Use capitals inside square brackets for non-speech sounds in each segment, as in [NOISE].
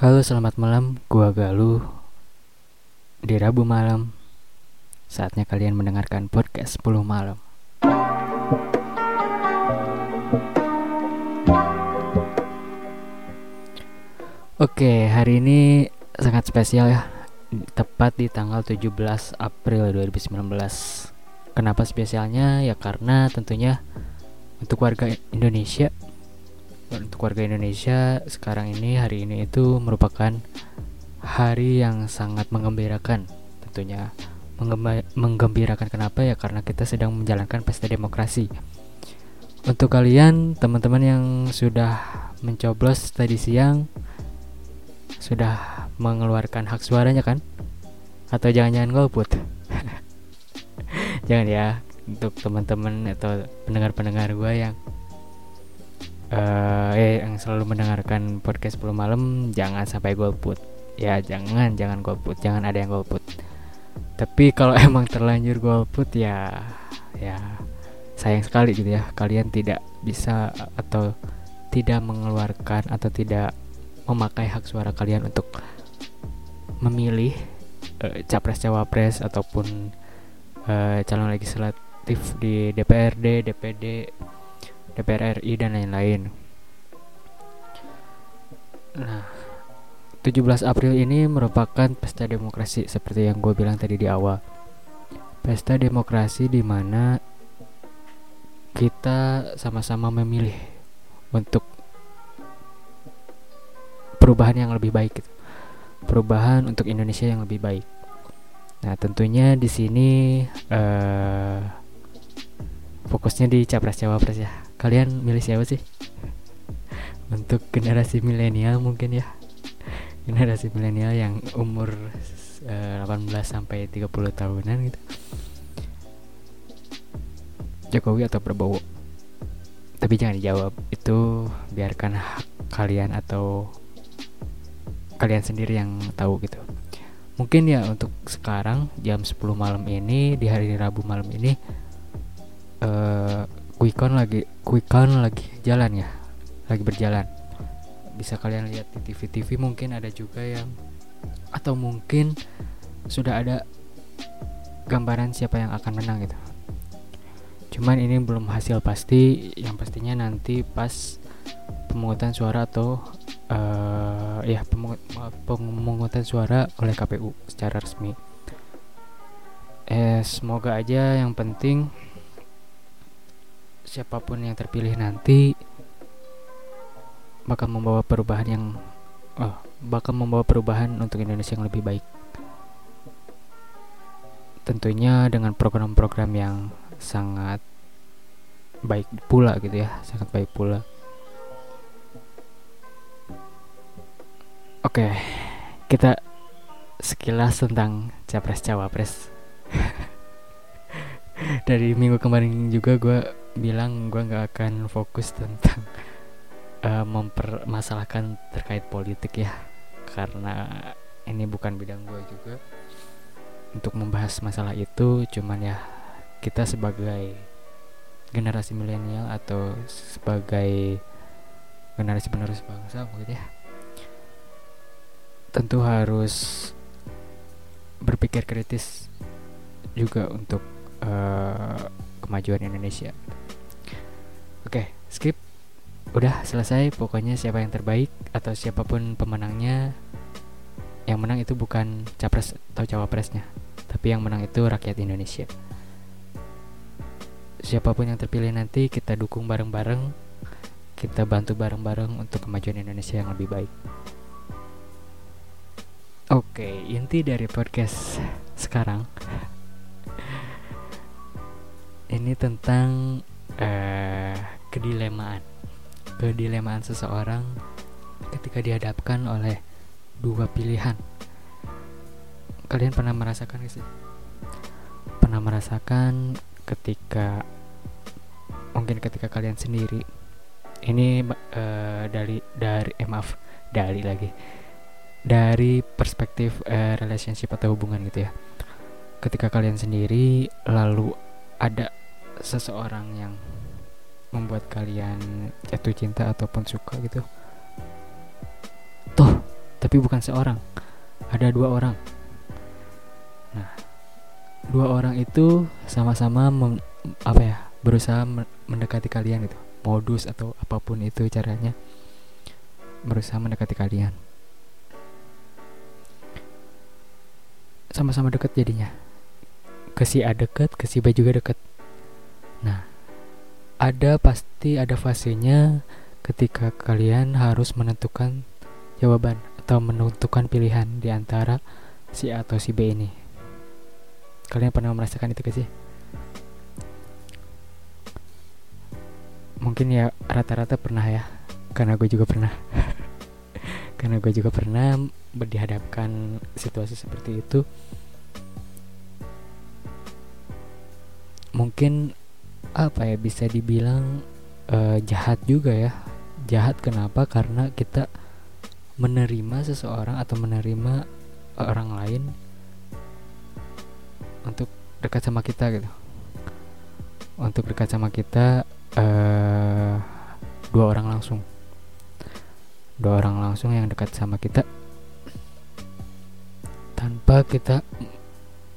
Halo selamat malam, gua Galuh. Di Rabu malam. Saatnya kalian mendengarkan podcast 10 malam. Oke, hari ini sangat spesial ya. Tepat di tanggal 17 April 2019 Kenapa spesialnya? Ya karena tentunya untuk warga Indonesia untuk warga Indonesia sekarang ini hari ini itu merupakan hari yang sangat mengembirakan. Tentunya menggembirakan kenapa ya? Karena kita sedang menjalankan pesta demokrasi. Untuk kalian teman-teman yang sudah mencoblos tadi siang sudah mengeluarkan hak suaranya kan? Atau jangan-jangan golput? [LAUGHS] Jangan ya untuk teman-teman atau pendengar-pendengar gue yang uh, eh yang selalu mendengarkan podcast 10 malam jangan sampai golput. Ya jangan jangan golput. Jangan ada yang golput. Tapi kalau [LAUGHS] emang terlanjur golput ya ya sayang sekali gitu ya. Kalian tidak bisa atau tidak mengeluarkan atau tidak memakai hak suara kalian untuk memilih uh, capres cawapres ataupun uh, calon legislatif di DPRD DPD DPR RI dan lain-lain. Nah, 17 April ini merupakan pesta demokrasi seperti yang gue bilang tadi di awal. Pesta demokrasi di mana kita sama-sama memilih untuk perubahan yang lebih baik gitu. Perubahan untuk Indonesia yang lebih baik. Nah, tentunya di sini uh, fokusnya di capres cawapres ya kalian milih siapa sih? Untuk generasi milenial mungkin ya. Generasi milenial yang umur uh, eh, 18 sampai 30 tahunan gitu. Jokowi atau Prabowo. Tapi jangan dijawab. Itu biarkan hak kalian atau kalian sendiri yang tahu gitu. Mungkin ya untuk sekarang jam 10 malam ini di hari Rabu malam ini uh, quick count lagi quick lagi jalan ya lagi berjalan. Bisa kalian lihat di TV-TV mungkin ada juga yang atau mungkin sudah ada gambaran siapa yang akan menang gitu. Cuman ini belum hasil pasti yang pastinya nanti pas pemungutan suara atau uh, ya pemungutan suara oleh KPU secara resmi. Eh semoga aja yang penting siapa pun yang terpilih nanti bakal membawa perubahan yang oh, bakal membawa perubahan untuk Indonesia yang lebih baik. Tentunya dengan program-program yang sangat baik pula gitu ya, sangat baik pula. Oke, kita sekilas tentang capres cawapres. [LAUGHS] Dari minggu kemarin juga gue bilang gue nggak akan fokus tentang uh, [LAUGHS] mempermasalahkan terkait politik ya. Karena ini bukan bidang gue juga. Untuk membahas masalah itu cuman ya kita sebagai generasi milenial atau sebagai generasi penerus bangsa mungkin ya tentu harus berpikir kritis juga untuk uh, kemajuan Indonesia skip. Udah selesai. Pokoknya siapa yang terbaik atau siapa pun pemenangnya, yang menang itu bukan capres atau cawapresnya, tapi yang menang itu rakyat Indonesia. Siapa pun yang terpilih nanti kita dukung bareng-bareng, kita bantu bareng-bareng untuk kemajuan Indonesia yang lebih baik. Oke, inti dari podcast sekarang [LAUGHS] ini tentang uh, kedilemaan. Kedilemaan seseorang ketika dihadapkan oleh dua pilihan. Kalian pernah merasakan gak sih? Pernah merasakan ketika mungkin ketika kalian sendiri ini uh, dari dari eh, maaf dari lagi. Dari perspektif uh, relationship atau hubungan gitu ya. Ketika kalian sendiri lalu ada seseorang yang membuat kalian jatuh cinta ataupun suka gitu? Tuh tapi bukan seorang. Ada dua orang. Nah dua orang itu sama-sama apa ya berusaha mendekati kalian gitu. Modus atau apa pun itu caranya berusaha mendekati kalian. Sama-sama dekat jadinya. Ke si A deket ke si B juga deket. Nah ada pasti ada fasenya ketika kalian harus menentukan jawaban atau menentukan pilihan di antara si A atau si B ini. Kalian pernah merasakan itu gak sih? Mungkin ya rata-rata pernah ya karena gue juga pernah. [LAUGHS] Karena gue juga pernah dihadapkan situasi seperti itu. Mungkin apa ya bisa dibilang uh, jahat juga ya. Jahat kenapa? Karena kita menerima seseorang atau menerima orang lain untuk dekat sama kita gitu. Untuk dekat sama kita uh, dua orang langsung. Dua orang langsung yang dekat sama kita tanpa kita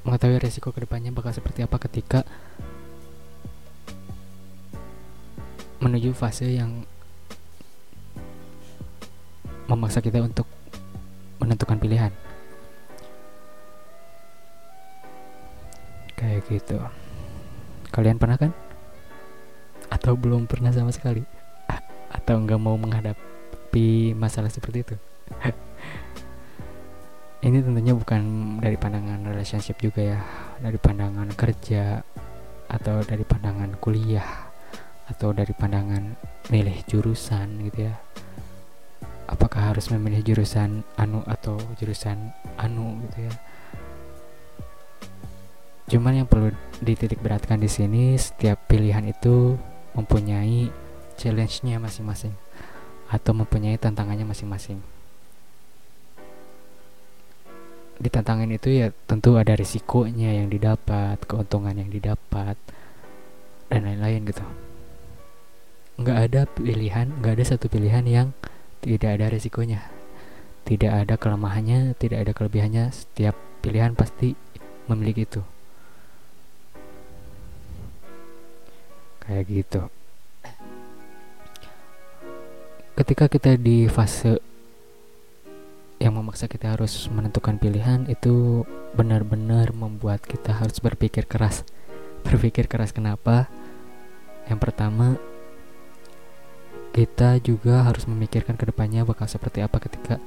mengetahui resiko ke depannya bakal seperti apa ketika menuju fase yang memaksa kita untuk menentukan pilihan. Kayak gitu. Kalian pernah kan? Atau belum pernah sama sekali? Atau nggak mau menghadapi masalah seperti itu? [LAUGHS] Ini tentunya bukan dari pandangan relationship juga ya. Dari pandangan kerja atau dari pandangan kuliah atau dari pandangan milih jurusan gitu ya apakah harus memilih jurusan anu atau jurusan anu gitu ya cuman yang perlu dititik beratkan di sini setiap pilihan itu mempunyai challenge-nya masing-masing atau mempunyai tantangannya masing-masing. Di tantangan itu ya tentu ada risikonya yang didapat, keuntungan yang didapat, dan lain-lain gitu. Nggak ada pilihan, nggak ada satu pilihan yang tidak ada risikonya. Tidak ada kelemahannya, tidak ada kelebihannya. Setiap pilihan pasti memiliki itu. kayak gitu ketika kita di fase yang memaksa kita harus menentukan pilihan itu benar-benar membuat kita harus berpikir keras berpikir keras kenapa yang pertama kita juga harus memikirkan ke depannya bakal seperti apa ketika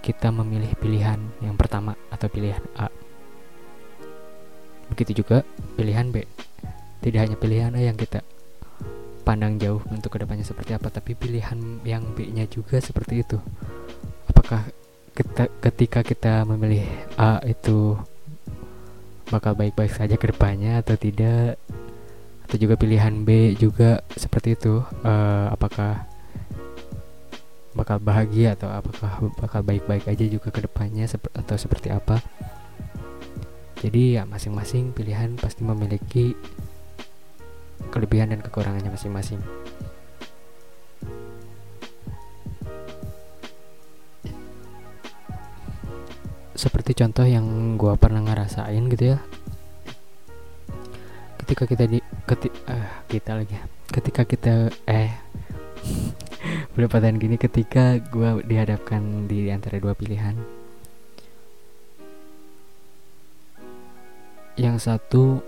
kita memilih pilihan yang pertama atau pilihan A. Begitu juga pilihan B. Tidak hanya pilihan A yang kita pandang jauh untuk ke depannya seperti apa tapi pilihan yang B nya juga seperti itu. Apakah kita ketika kita memilih A itu bakal baik-baik saja ke depannya atau tidak atau juga pilihan B juga seperti itu uh, apakah bakal bahagia atau apakah bakal baik-baik aja juga ke depannya sep atau seperti apa jadi ya masing-masing pilihan pasti memiliki kelebihan dan kekurangannya masing-masing. Seperti contoh yang gue pernah ngerasain gitu ya. Ketika kita di keti, uh, kita lagi ketika kita eh [LAUGHS] berpatan gini ketika gue dihadapkan di antara dua pilihan yang satu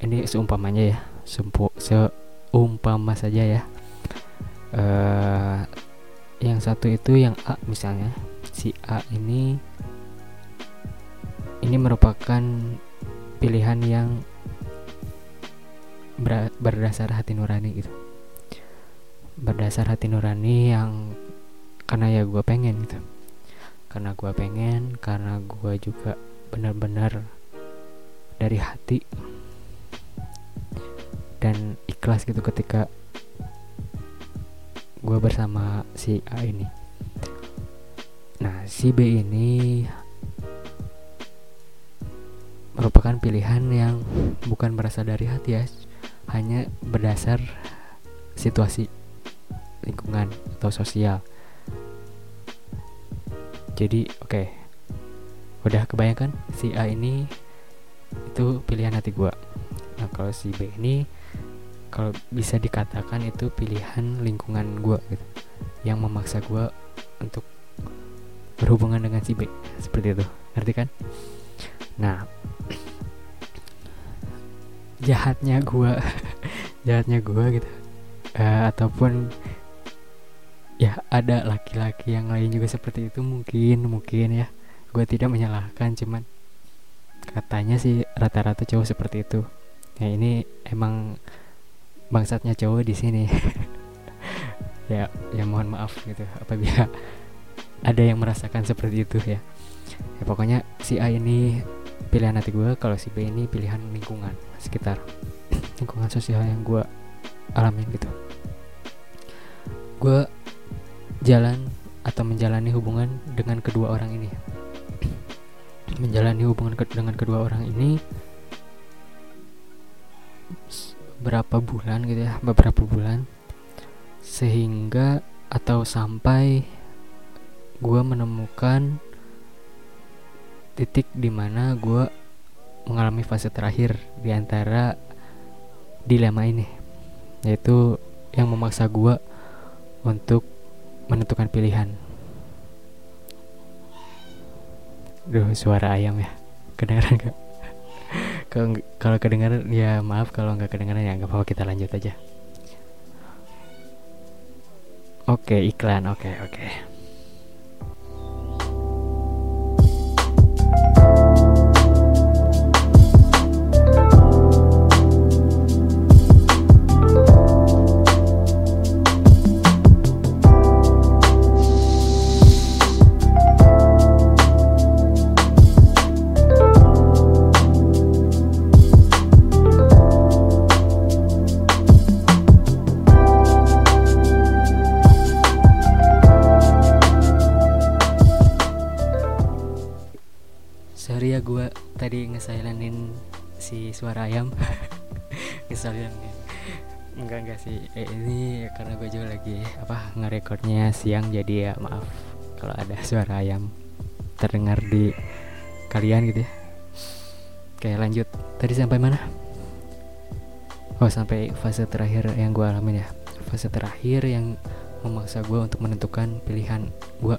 ini seumpamanya ya sempu seumpama saja ya. Uh, yang satu itu yang A misalnya si A ini ini merupakan pilihan yang ber berdasar hati nurani gitu. Berdasar hati nurani yang karena ya gue pengen gitu. Karena gue pengen karena gue juga benar-benar dari hati dan ikhlas gitu ketika gue bersama si A ini. Nah si B ini merupakan pilihan yang bukan berasal dari hati ya hanya berdasar situasi lingkungan atau sosial. Jadi oke. Okay. udah kebayangkan si A ini itu pilihan hati gue nah kalau si B ini kalau bisa dikatakan itu pilihan lingkungan gue gitu yang memaksa gue untuk berhubungan dengan si B. Seperti itu. Ngerti kan? Nah jahatnya gue [LAUGHS] jahatnya gue gitu. Uh, ataupun ya ada laki-laki yang lain juga seperti itu mungkin mungkin ya. Gue tidak menyalahkan cuman katanya sih rata-rata cowok seperti itu. Ya ini emang bangsatnya cowok di sini. [LAUGHS] Ya ya mohon maaf gitu apabila ada yang merasakan seperti itu ya. Ya pokoknya si A ini pilihan hati gue kalau si B ini pilihan lingkungan sekitar lingkungan sosial yang gue alamin gitu. Gue jalan atau menjalani hubungan dengan kedua orang ini. Menjalani hubungan ke dengan kedua orang ini berapa bulan gitu ya beberapa bulan sehingga atau sampai gue menemukan titik di mana gue mengalami fase terakhir di antara dilema ini yaitu yang memaksa gue untuk menentukan pilihan. Duh, suara ayam ya. Kedengaran gak? [LAUGHS] kalau kedengaran ya maaf kalau nggak kedengaran ya nggak apa-apa kita lanjut aja. Oke, iklan. Oke, oke. Suara ayam. [LAUGHS] Ngesalin enggak enggak sih. Eh, ini karena gue juga lagi apa ngerekornya siang jadi ya maaf kalau ada suara ayam terdengar di kalian gitu ya. Oke lanjut. Tadi sampai mana? Oh sampai fase terakhir yang gue alamin ya. Fase terakhir yang memaksa gue untuk menentukan pilihan gue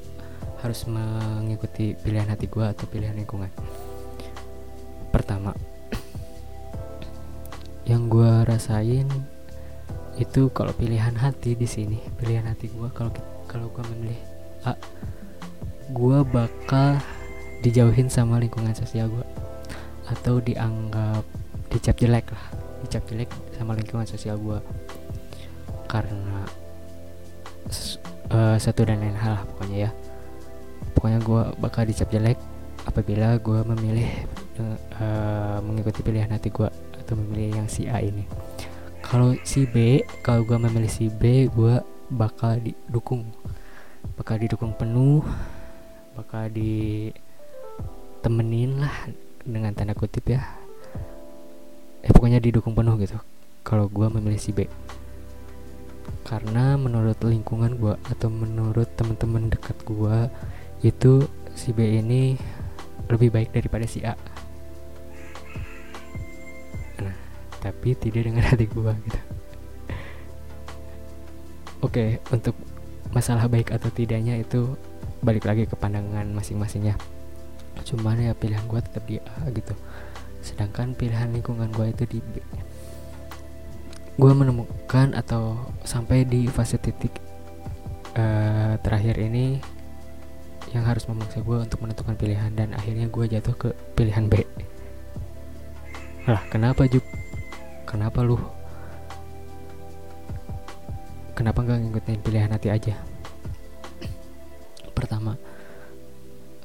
harus mengikuti pilihan hati gue atau pilihan lingkungan. Pertama yang gue rasain itu kalau pilihan hati di sini pilihan hati gue kalau kalau gue memilih A gue bakal dijauhin sama lingkungan sosial gue atau dianggap dicap jelek lah dicap jelek sama lingkungan sosial gue karena uh, satu dan lain hal pokoknya ya. Pokoknya gue bakal dicap jelek apabila gue memilih uh, mengikuti pilihan hati gue atau memilih yang si A ini. Kalau si B kalau gue memilih si B gue bakal didukung. Bakal didukung penuh bakal ditemenin lah dengan tanda kutip ya. Eh pokoknya didukung penuh gitu kalau gue memilih si B. Karena menurut lingkungan gue atau menurut teman-teman dekat gue itu si B ini lebih baik daripada si A tapi tidak dengan hati gue gitu. Oke okay, untuk masalah baik atau tidaknya itu balik lagi ke pandangan masing-masingnya cuman ya pilihan gue tetap di A gitu. Sedangkan pilihan lingkungan gue itu di B. Gue menemukan atau sampai di fase titik uh, terakhir ini yang harus memaksa gue untuk menentukan pilihan dan akhirnya gue jatuh ke pilihan B. Lah kenapa Juk kenapa lu? Kenapa nggak ngikutin pilihan hati aja? Pertama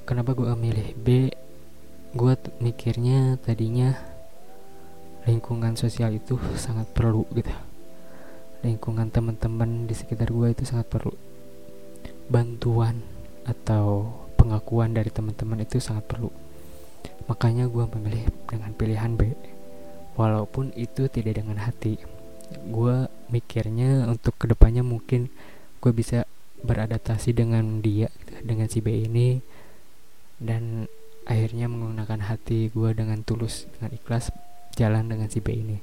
kenapa gue milih B? Gue mikirnya tadinya lingkungan sosial itu sangat perlu gitu. Lingkungan teman-teman di sekitar gue itu sangat perlu. Bantuan atau pengakuan dari teman-teman itu sangat perlu. Makanya gue memilih dengan pilihan B walaupun itu tidak dengan hati gue mikirnya untuk ke depannya mungkin gue bisa beradaptasi dengan dia dengan si B ini dan akhirnya menggunakan hati gue dengan tulus dengan ikhlas jalan dengan si B ini.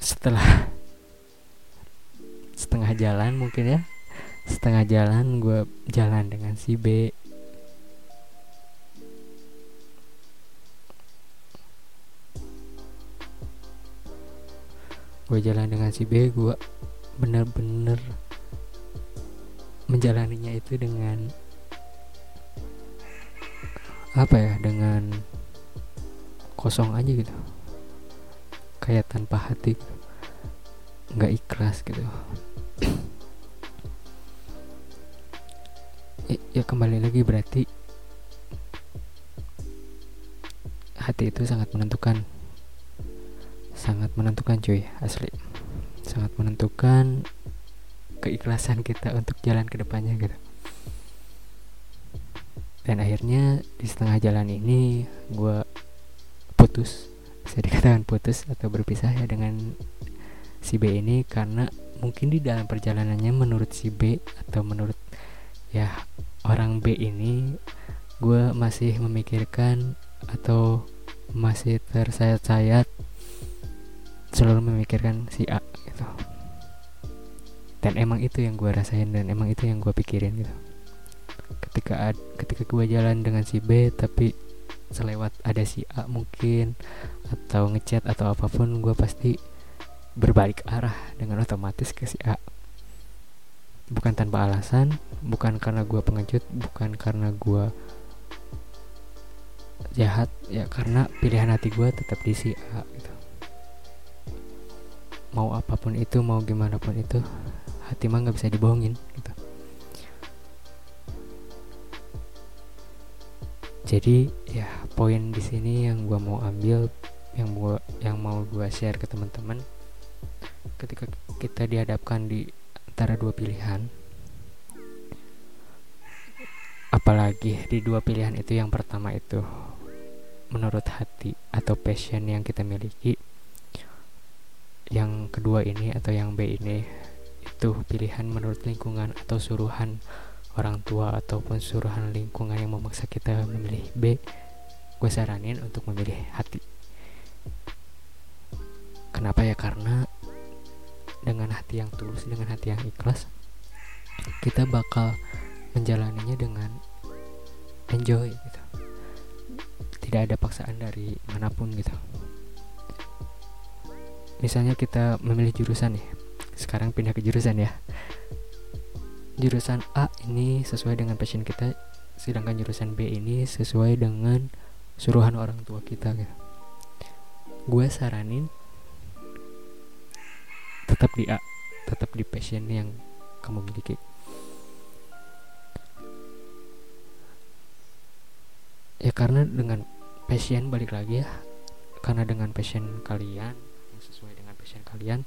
Setelah setengah jalan mungkin ya setengah jalan gue jalan dengan si B gue jalan dengan si B gue bener-bener menjalaninya itu dengan apa ya dengan kosong aja gitu. Kayak tanpa hati gitu. ikhlas gitu. [CLEARS THROAT] Ya, ya kembali lagi berarti hati itu sangat menentukan sangat menentukan cuy asli. Sangat menentukan keikhlasan kita untuk jalan ke depannya gitu. Dan akhirnya di setengah jalan ini gue putus. Bisa dikatakan putus atau berpisah ya dengan si B ini karena mungkin di dalam perjalanannya menurut si B atau menurut ya orang B ini gue masih memikirkan atau masih tersayat-sayat selalu memikirkan si A gitu. Dan emang itu yang gue rasain dan emang itu yang gue pikirin gitu. Ketika ad, ketika gue jalan dengan si B tapi selewat ada si A mungkin atau ngechat atau apa pun gue pasti berbalik arah dengan otomatis ke si A. Bukan tanpa alasan bukan karena gue pengecut bukan karena gue jahat ya karena pilihan hati gue tetap di si A gitu mau apa pun itu mau gimana pun itu hati mah nggak bisa dibohongin gitu. Jadi ya poin di sini yang gua mau ambil yang gua yang mau gua share ke teman-teman ketika kita dihadapkan di antara dua pilihan apalagi di dua pilihan itu yang pertama itu menurut hati atau passion yang kita miliki kedua ini atau yang B ini itu pilihan menurut lingkungan atau suruhan orang tua ataupun suruhan lingkungan yang memaksa kita memilih B gue saranin untuk memilih hati. Kenapa ya? Karena dengan hati yang tulus dengan hati yang ikhlas kita bakal menjalaninya dengan enjoy gitu. Tidak ada paksaan dari mana pun gitu misalnya kita memilih jurusan nih. Sekarang pindah ke jurusan ya. Jurusan A ini sesuai dengan passion kita sedangkan jurusan B ini sesuai dengan suruhan orang tua kita gitu. gue saranin tetap di A tetap di passion yang kamu miliki. Ya karena dengan passion balik lagi ya karena dengan passion kalian passion kalian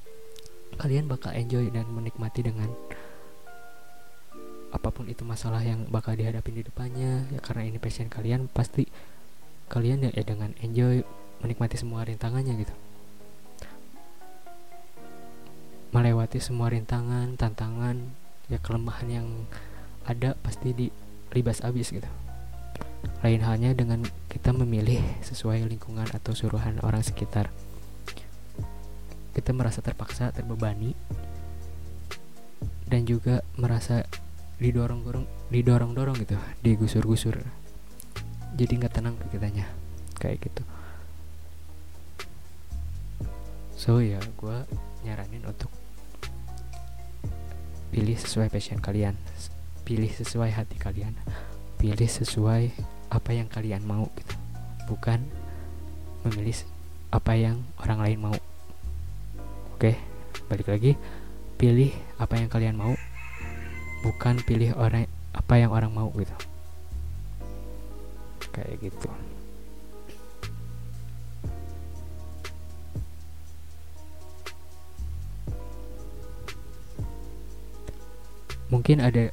kalian bakal enjoy dan menikmati dengan apa pun itu masalah yang bakal dihadapi di depannya. Ya karena ini passion kalian pasti kalian ya, ya dengan enjoy menikmati semua rintangannya gitu. Melewati semua rintangan tantangan ya kelemahan yang ada pasti di libas abis gitu. Lain halnya dengan kita memilih sesuai lingkungan atau suruhan orang sekitar kita merasa terpaksa terbebani. Dan juga merasa didorong dorong didorong dorong gitu digusur gusur jadi nggak tenang kitanya kayak gitu. So ya gue nyaranin untuk pilih sesuai passion kalian pilih sesuai hati kalian pilih sesuai apa yang kalian mau gitu. Bukan memilih apa yang orang lain mau Oke, balik lagi. Pilih apa yang kalian mau, bukan pilih orang apa yang orang mau gitu. Kayak gitu. Mungkin ada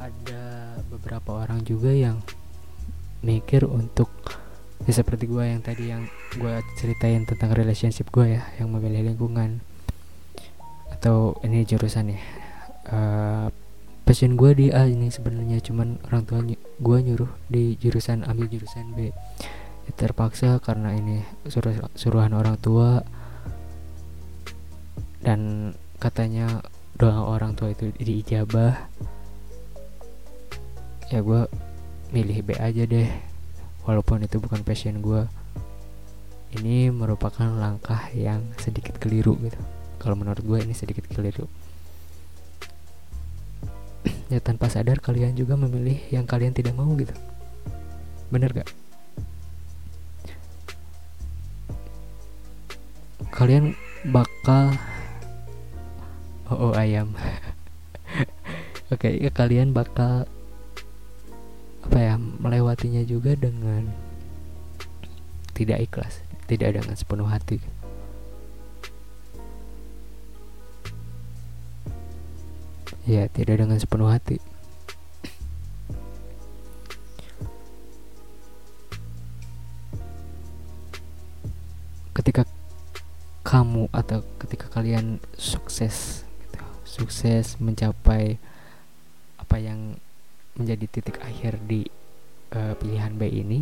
ada beberapa orang juga yang mikir untuk ya seperti gue yang tadi yang gue ceritain tentang relationship gue ya yang memilih lingkungan atau ini jurusan ya. Uh, passion gue di A ini sebenarnya cuman orang tua gue nyuruh di jurusan ambil jurusan B. Ya, terpaksa karena ini suruh suruhan orang tua dan katanya doa orang tua itu diijabah ya gue milih B aja deh walaupun itu bukan passion gue ini merupakan langkah yang sedikit keliru gitu. Kalau menurut gue ini sedikit keliru. [CLEARS THROAT] Ya tanpa sadar kalian juga memilih yang kalian tidak mau gitu. Bener gak kalian bakal oh, oh ayam. [LAUGHS] Oke okay, ya kalian bakal apa ya melewatinya juga dengan tidak ikhlas tidak dengan sepenuh hati. Ya tidak dengan sepenuh hati. Ketika kamu atau ketika kalian sukses sukses mencapai apa yang menjadi titik akhir di uh, pilihan B ini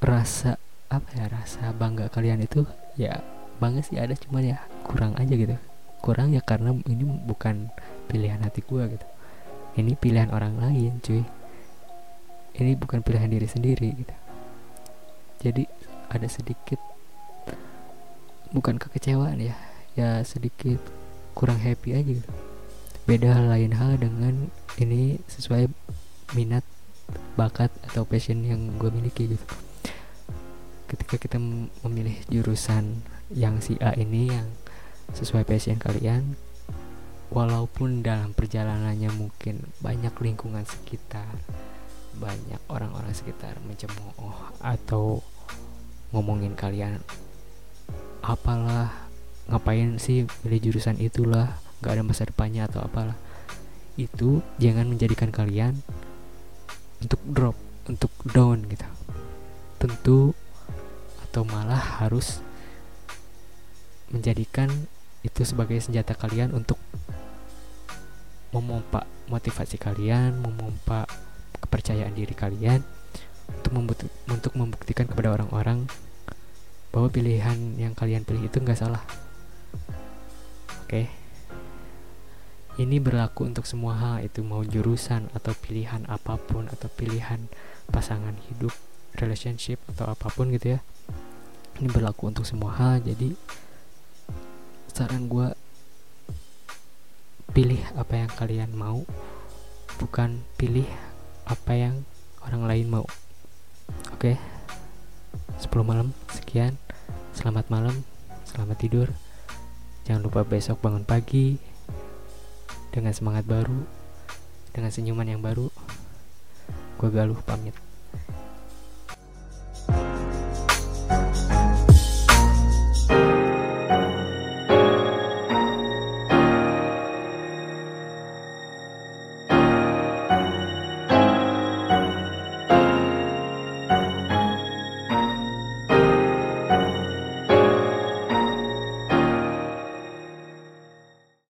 rasa apa ya rasa bangga kalian itu ya bangga sih ada cuman ya kurang aja gitu. Kurang ya karena ini bukan pilihan hati gue gitu. Ini pilihan orang lain cuy. Ini bukan pilihan diri sendiri gitu. Jadi ada sedikit bukan kekecewaan ya ya sedikit kurang happy aja gitu beda lain. Hal dengan ini sesuai minat bakat atau passion yang gue miliki gitu. Ketika kita memilih jurusan yang si A ini yang sesuai passion kalian walaupun dalam perjalanannya mungkin banyak lingkungan sekitar banyak orang-orang sekitar mencemooh atau ngomongin kalian apalah ngapain sih pilih jurusan itulah nggak ada masa depannya atau apalah itu jangan menjadikan kalian untuk drop untuk down gitu tentu atau malah harus menjadikan itu sebagai senjata kalian untuk memompa motivasi kalian memompa kepercayaan diri kalian untuk untuk membuktikan kepada orang-orang bahwa pilihan yang kalian pilih itu nggak salah Oke. Ini berlaku untuk semua hal itu mau jurusan atau pilihan apa pun atau pilihan pasangan hidup, relationship atau apa pun gitu ya. Ini berlaku untuk semua hal. Jadi saran gue pilih apa yang kalian mau, bukan pilih apa yang orang lain mau. Oke. 10 malam sekian. Selamat malam. Selamat tidur. Jangan lupa besok bangun pagi dengan semangat baru, dengan senyuman yang baru. Gue Galuh pamit.